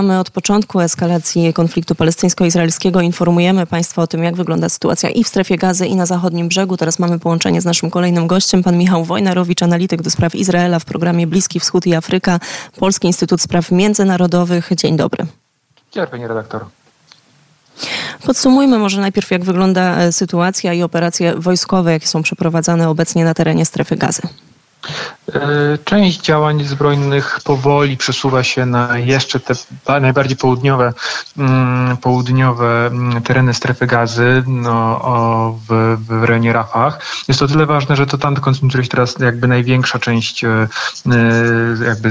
Od początku eskalacji konfliktu palestyńsko-izraelskiego informujemy Państwa o tym, jak wygląda sytuacja i w strefie gazy, i na zachodnim brzegu. Teraz mamy połączenie z naszym kolejnym gościem, pan Michał Wojnarowicz, analityk do spraw Izraela w programie Bliski Wschód i Afryka, Polski Instytut Spraw Międzynarodowych. Dzień dobry. Dzień dobry, panie redaktor. Podsumujmy może najpierw, jak wygląda e, sytuacja i operacje wojskowe, jakie są przeprowadzane obecnie na terenie strefy gazy. E, część działań zbrojnych powoli przesuwa się na jeszcze te najbardziej południowe, mm, południowe mm, tereny strefy gazy no, w, w rejonie Rafah. Jest to tyle ważne, że to tam koncentruje się teraz jakby największa część e, e, jakby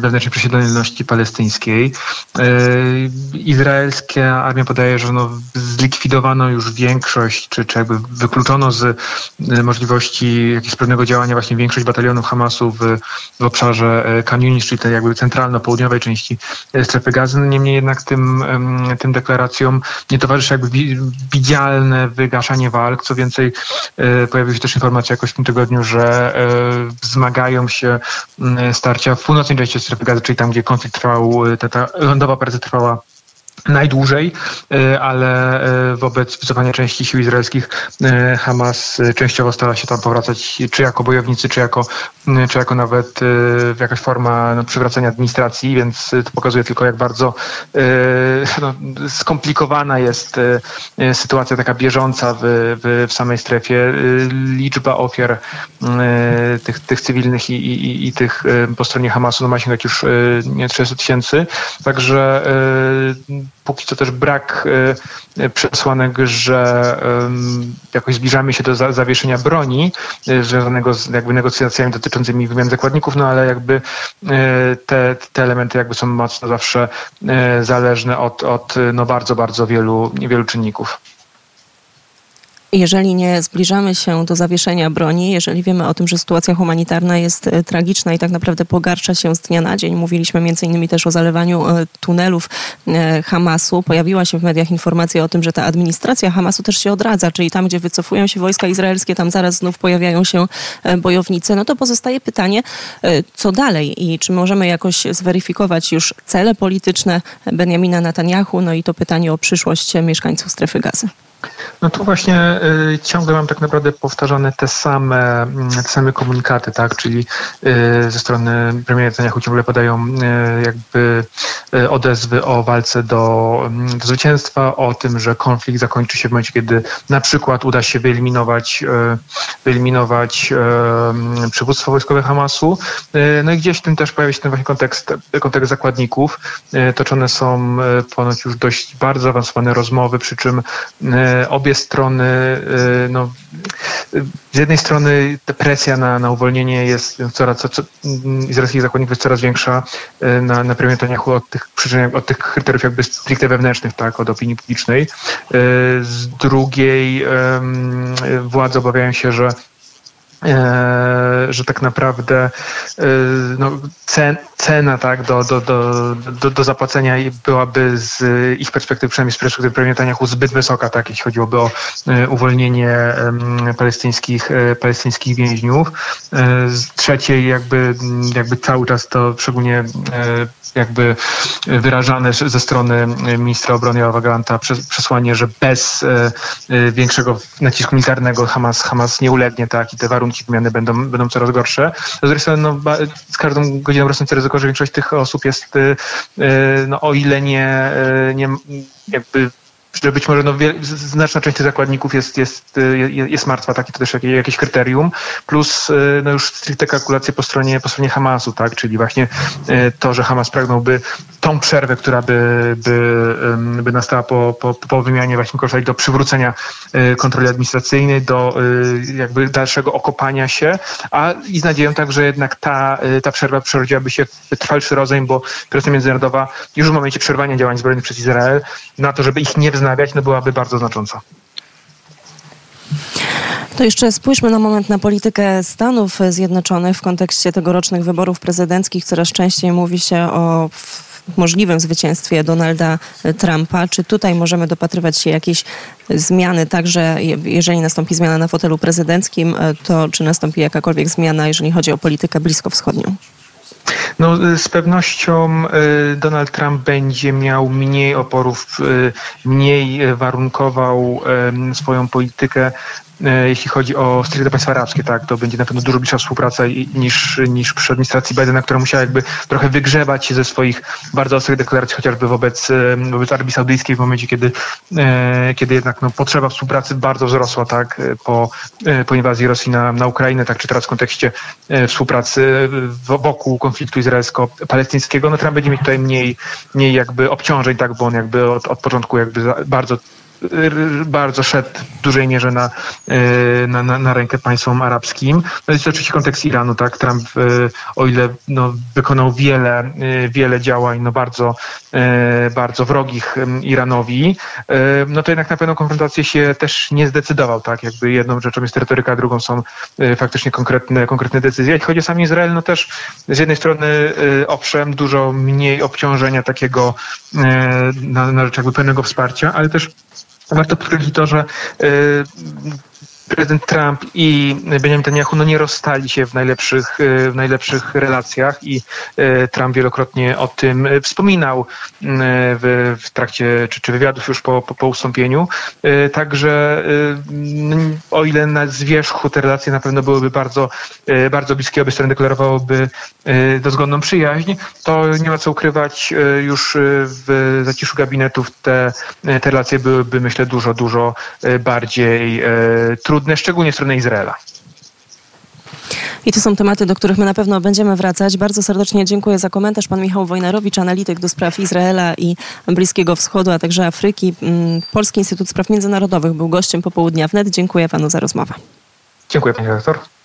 wewnętrznej przesiedloności palestyńskiej. Izraelskia armia podaje, że no, zlikwidowano już większość, czy, czy jakby wykluczono z możliwości jakiegoś pewnego działania właśnie większość batalionów Hamasu w, w obszarze e, Kaniunis, czyli tej jakby centralno-południowej części e, strefy gazy. No, niemniej jednak tym, tym deklaracjom nie towarzyszy jakby widzialne wygaszanie walk. Co więcej, e, pojawiły się też informacje jakoś w tym tygodniu, że wzmagają się starcia w północnej części strefy gazy, czyli tam, gdzie konflikt trwał, ta, ta lądowa operacja trwała najdłużej, e, ale e, wobec wycofania części sił izraelskich e, Hamas częściowo stara się tam powracać, czy jako bojownicy, czy jako, czy jako nawet jakaś forma no, przywracania administracji, więc to pokazuje tylko, jak bardzo no, skomplikowana jest sytuacja taka bieżąca w, w, w samej strefie. Liczba ofiar tych, tych cywilnych i, i, i tych po stronie Hamasu no, ma sięgać już nie 300 tysięcy, także póki co też brak e, przesłanek, że jakoś zbliżamy się do zawieszenia broni e, związanego z jakby negocjacjami dotyczącymi wymian zakładników, no ale jakby e, te, te elementy jakby są mocno zawsze zależne od, od no bardzo, bardzo wielu, wielu czynników jeżeli nie zbliżamy się do zawieszenia broni, jeżeli wiemy o tym, że sytuacja humanitarna jest e, tragiczna i tak naprawdę pogarsza się z dnia na dzień, mówiliśmy między innymi też o zalewaniu e, tunelów e, Hamasu. Pojawiła się w mediach informacja o tym, że ta administracja Hamasu też się odradza, czyli tam, gdzie wycofują się wojska izraelskie, tam zaraz znów pojawiają się bojownicy. No to pozostaje pytanie, co dalej i czy możemy jakoś zweryfikować już cele polityczne Benjamina Netanyahu, no i to pytanie o przyszłość mieszkańców strefy gazy. No tu właśnie y, ciągle mam tak naprawdę powtarzane te same, mm, te same komunikaty, tak, czyli y, ze strony premiera Netanyahu ciągle podają y, jakby y, odezwy o walce do, mm, do, zwycięstwa, o tym, że konflikt zakończy się w momencie, kiedy na przykład uda się wyeliminować, y, wyeliminować y, przywództwo wojskowe Hamasu. No i gdzieś w tym też pojawia się ten właśnie kontekst, kontekst zakładników. Toczone są ponoć już dość bardzo awansowane rozmowy, przy czym obie strony, y, no, z jednej strony presja na, na uwolnienie jest coraz, co, co, izraelskich zakładników jest coraz większa y, na, na premier Netanyahu od tych przyczyn, od tych kryteriów jakby stricte wewnętrznych, tak, od opinii publicznej. Y, z drugiej władze obawiają się, że że tak naprawdę e, no, cen, cena tak, do, do, do, do, do zapłacenia byłaby z ich perspektywy, przynajmniej z perspektywy premiera Netanyahu, zbyt wysoka, tak, jeśli chodziłoby o e, uwolnienie palestyńskich, palestyńskich więźniów. Z trzeciej jakby, jakby cały czas to szczególnie jakby wyrażane ze strony ministra obrony Joawa Galanta przesłanie, że bez większego nacisku militarnego Hamas, Hamas nie ulegnie, tak, i te warunki warunki wymiany będą, będą coraz gorsze. Z drugiej strony no, z każdą godziną rosnące ryzyko, że większość tych osób jest, y, y, no, o ile nie, y, nie jakby że być może no, znaczna część tych zakładników jest, jest, jest martwa, takie to też jakieś kryterium, plus no, już stricte kalkulacje po stronie, po stronie Hamasu, tak? czyli właśnie to, że Hamas pragnąłby tą przerwę, która by, by, by nastała po, po, po wymianie właśnie korzystać do przywrócenia y, kontroli administracyjnej, do y, jakby dalszego okopania się, a i z nadzieją tak, że jednak ta, y, ta przerwa przerodziłaby się w trwalszy rozejm, bo presja międzynarodowa już w momencie przerwania działań zbrojnych przez Izrael na to, żeby ich nie wznawiać, no byłaby bardzo znacząca. To jeszcze spójrzmy na moment na politykę Stanów Zjednoczonych w kontekście tegorocznych wyborów prezydenckich. Coraz częściej mówi się o możliwym zwycięstwie Donalda Trumpa. Czy tutaj możemy dopatrywać się jakiejś zmiany, także jeżeli nastąpi zmiana na fotelu prezydenckim, to czy nastąpi jakakolwiek zmiana, jeżeli chodzi o politykę bliskowschodnią? No, z pewnością Donald Trump będzie miał mniej oporów, mniej warunkował swoją politykę jeśli chodzi o stricte państwa arabskie, tak, to będzie na pewno dużo bliższa współpraca niż, niż przy administracji Bidena, która musiała jakby trochę wygrzebać się ze swoich bardzo ostrych deklaracji, chociażby wobec, e, wobec Arabii Saudyjskiej w momencie, kiedy, e, kiedy jednak no, potrzeba współpracy bardzo wzrosła, tak, po, po inwazji Rosji na, na Ukrainę, tak, czy teraz w kontekście współpracy wokół konfliktu izraelsko-palestyńskiego, no Trump będzie mieć tutaj mniej, mniej jakby obciążeń, tak, bo on jakby od, od początku jakby bardzo bardzo szedł w dużej mierze na, e, na, na, na rękę państwom arabskim. No jest to oczywiście kontekst Iranu, tak? Trump, e, o ile no, wykonał wiele, e, wiele działań no, bardzo, bardzo wrogich Iranowi, no to jednak na pewną konfrontację się też nie zdecydował, tak? Jakby jedną rzeczą jest retoryka, drugą są faktycznie konkretne, konkretne decyzje. Jeśli chodzi o sam Izrael, no też z jednej strony owszem, dużo mniej obciążenia takiego na, na rzecz jakby pełnego wsparcia, ale też warto podkreślić to, że y, prezydent Trump i Benjamin Netanyahu no nie rozstali się w najlepszych, e, w najlepszych relacjach i e, Trump wielokrotnie o tym wspominał e, w, w trakcie czy, czy wywiadów już po, po, po ustąpieniu. Także o ile na zwierzchu te relacje na pewno byłyby bardzo, bardzo bliskie, obie strony deklarowałyby dozgodną przyjaźń, to nie ma co ukrywać już w zaciszu gabinetów te, te relacje byłyby myślę dużo, dużo bardziej trudne trudne, szczególnie stronę Izraela. I to są tematy, do których my na pewno będziemy wracać. Bardzo serdecznie dziękuję za komentarz. Pan Michał Wojnarowicz, analityk do spraw Izraela i Bliskiego Wschodu, a także Afryki. Mm, Polski Instytut Spraw Międzynarodowych był gościem popołudnia wnet. Dziękuję panu za rozmowę. Dziękuję, panie redaktor.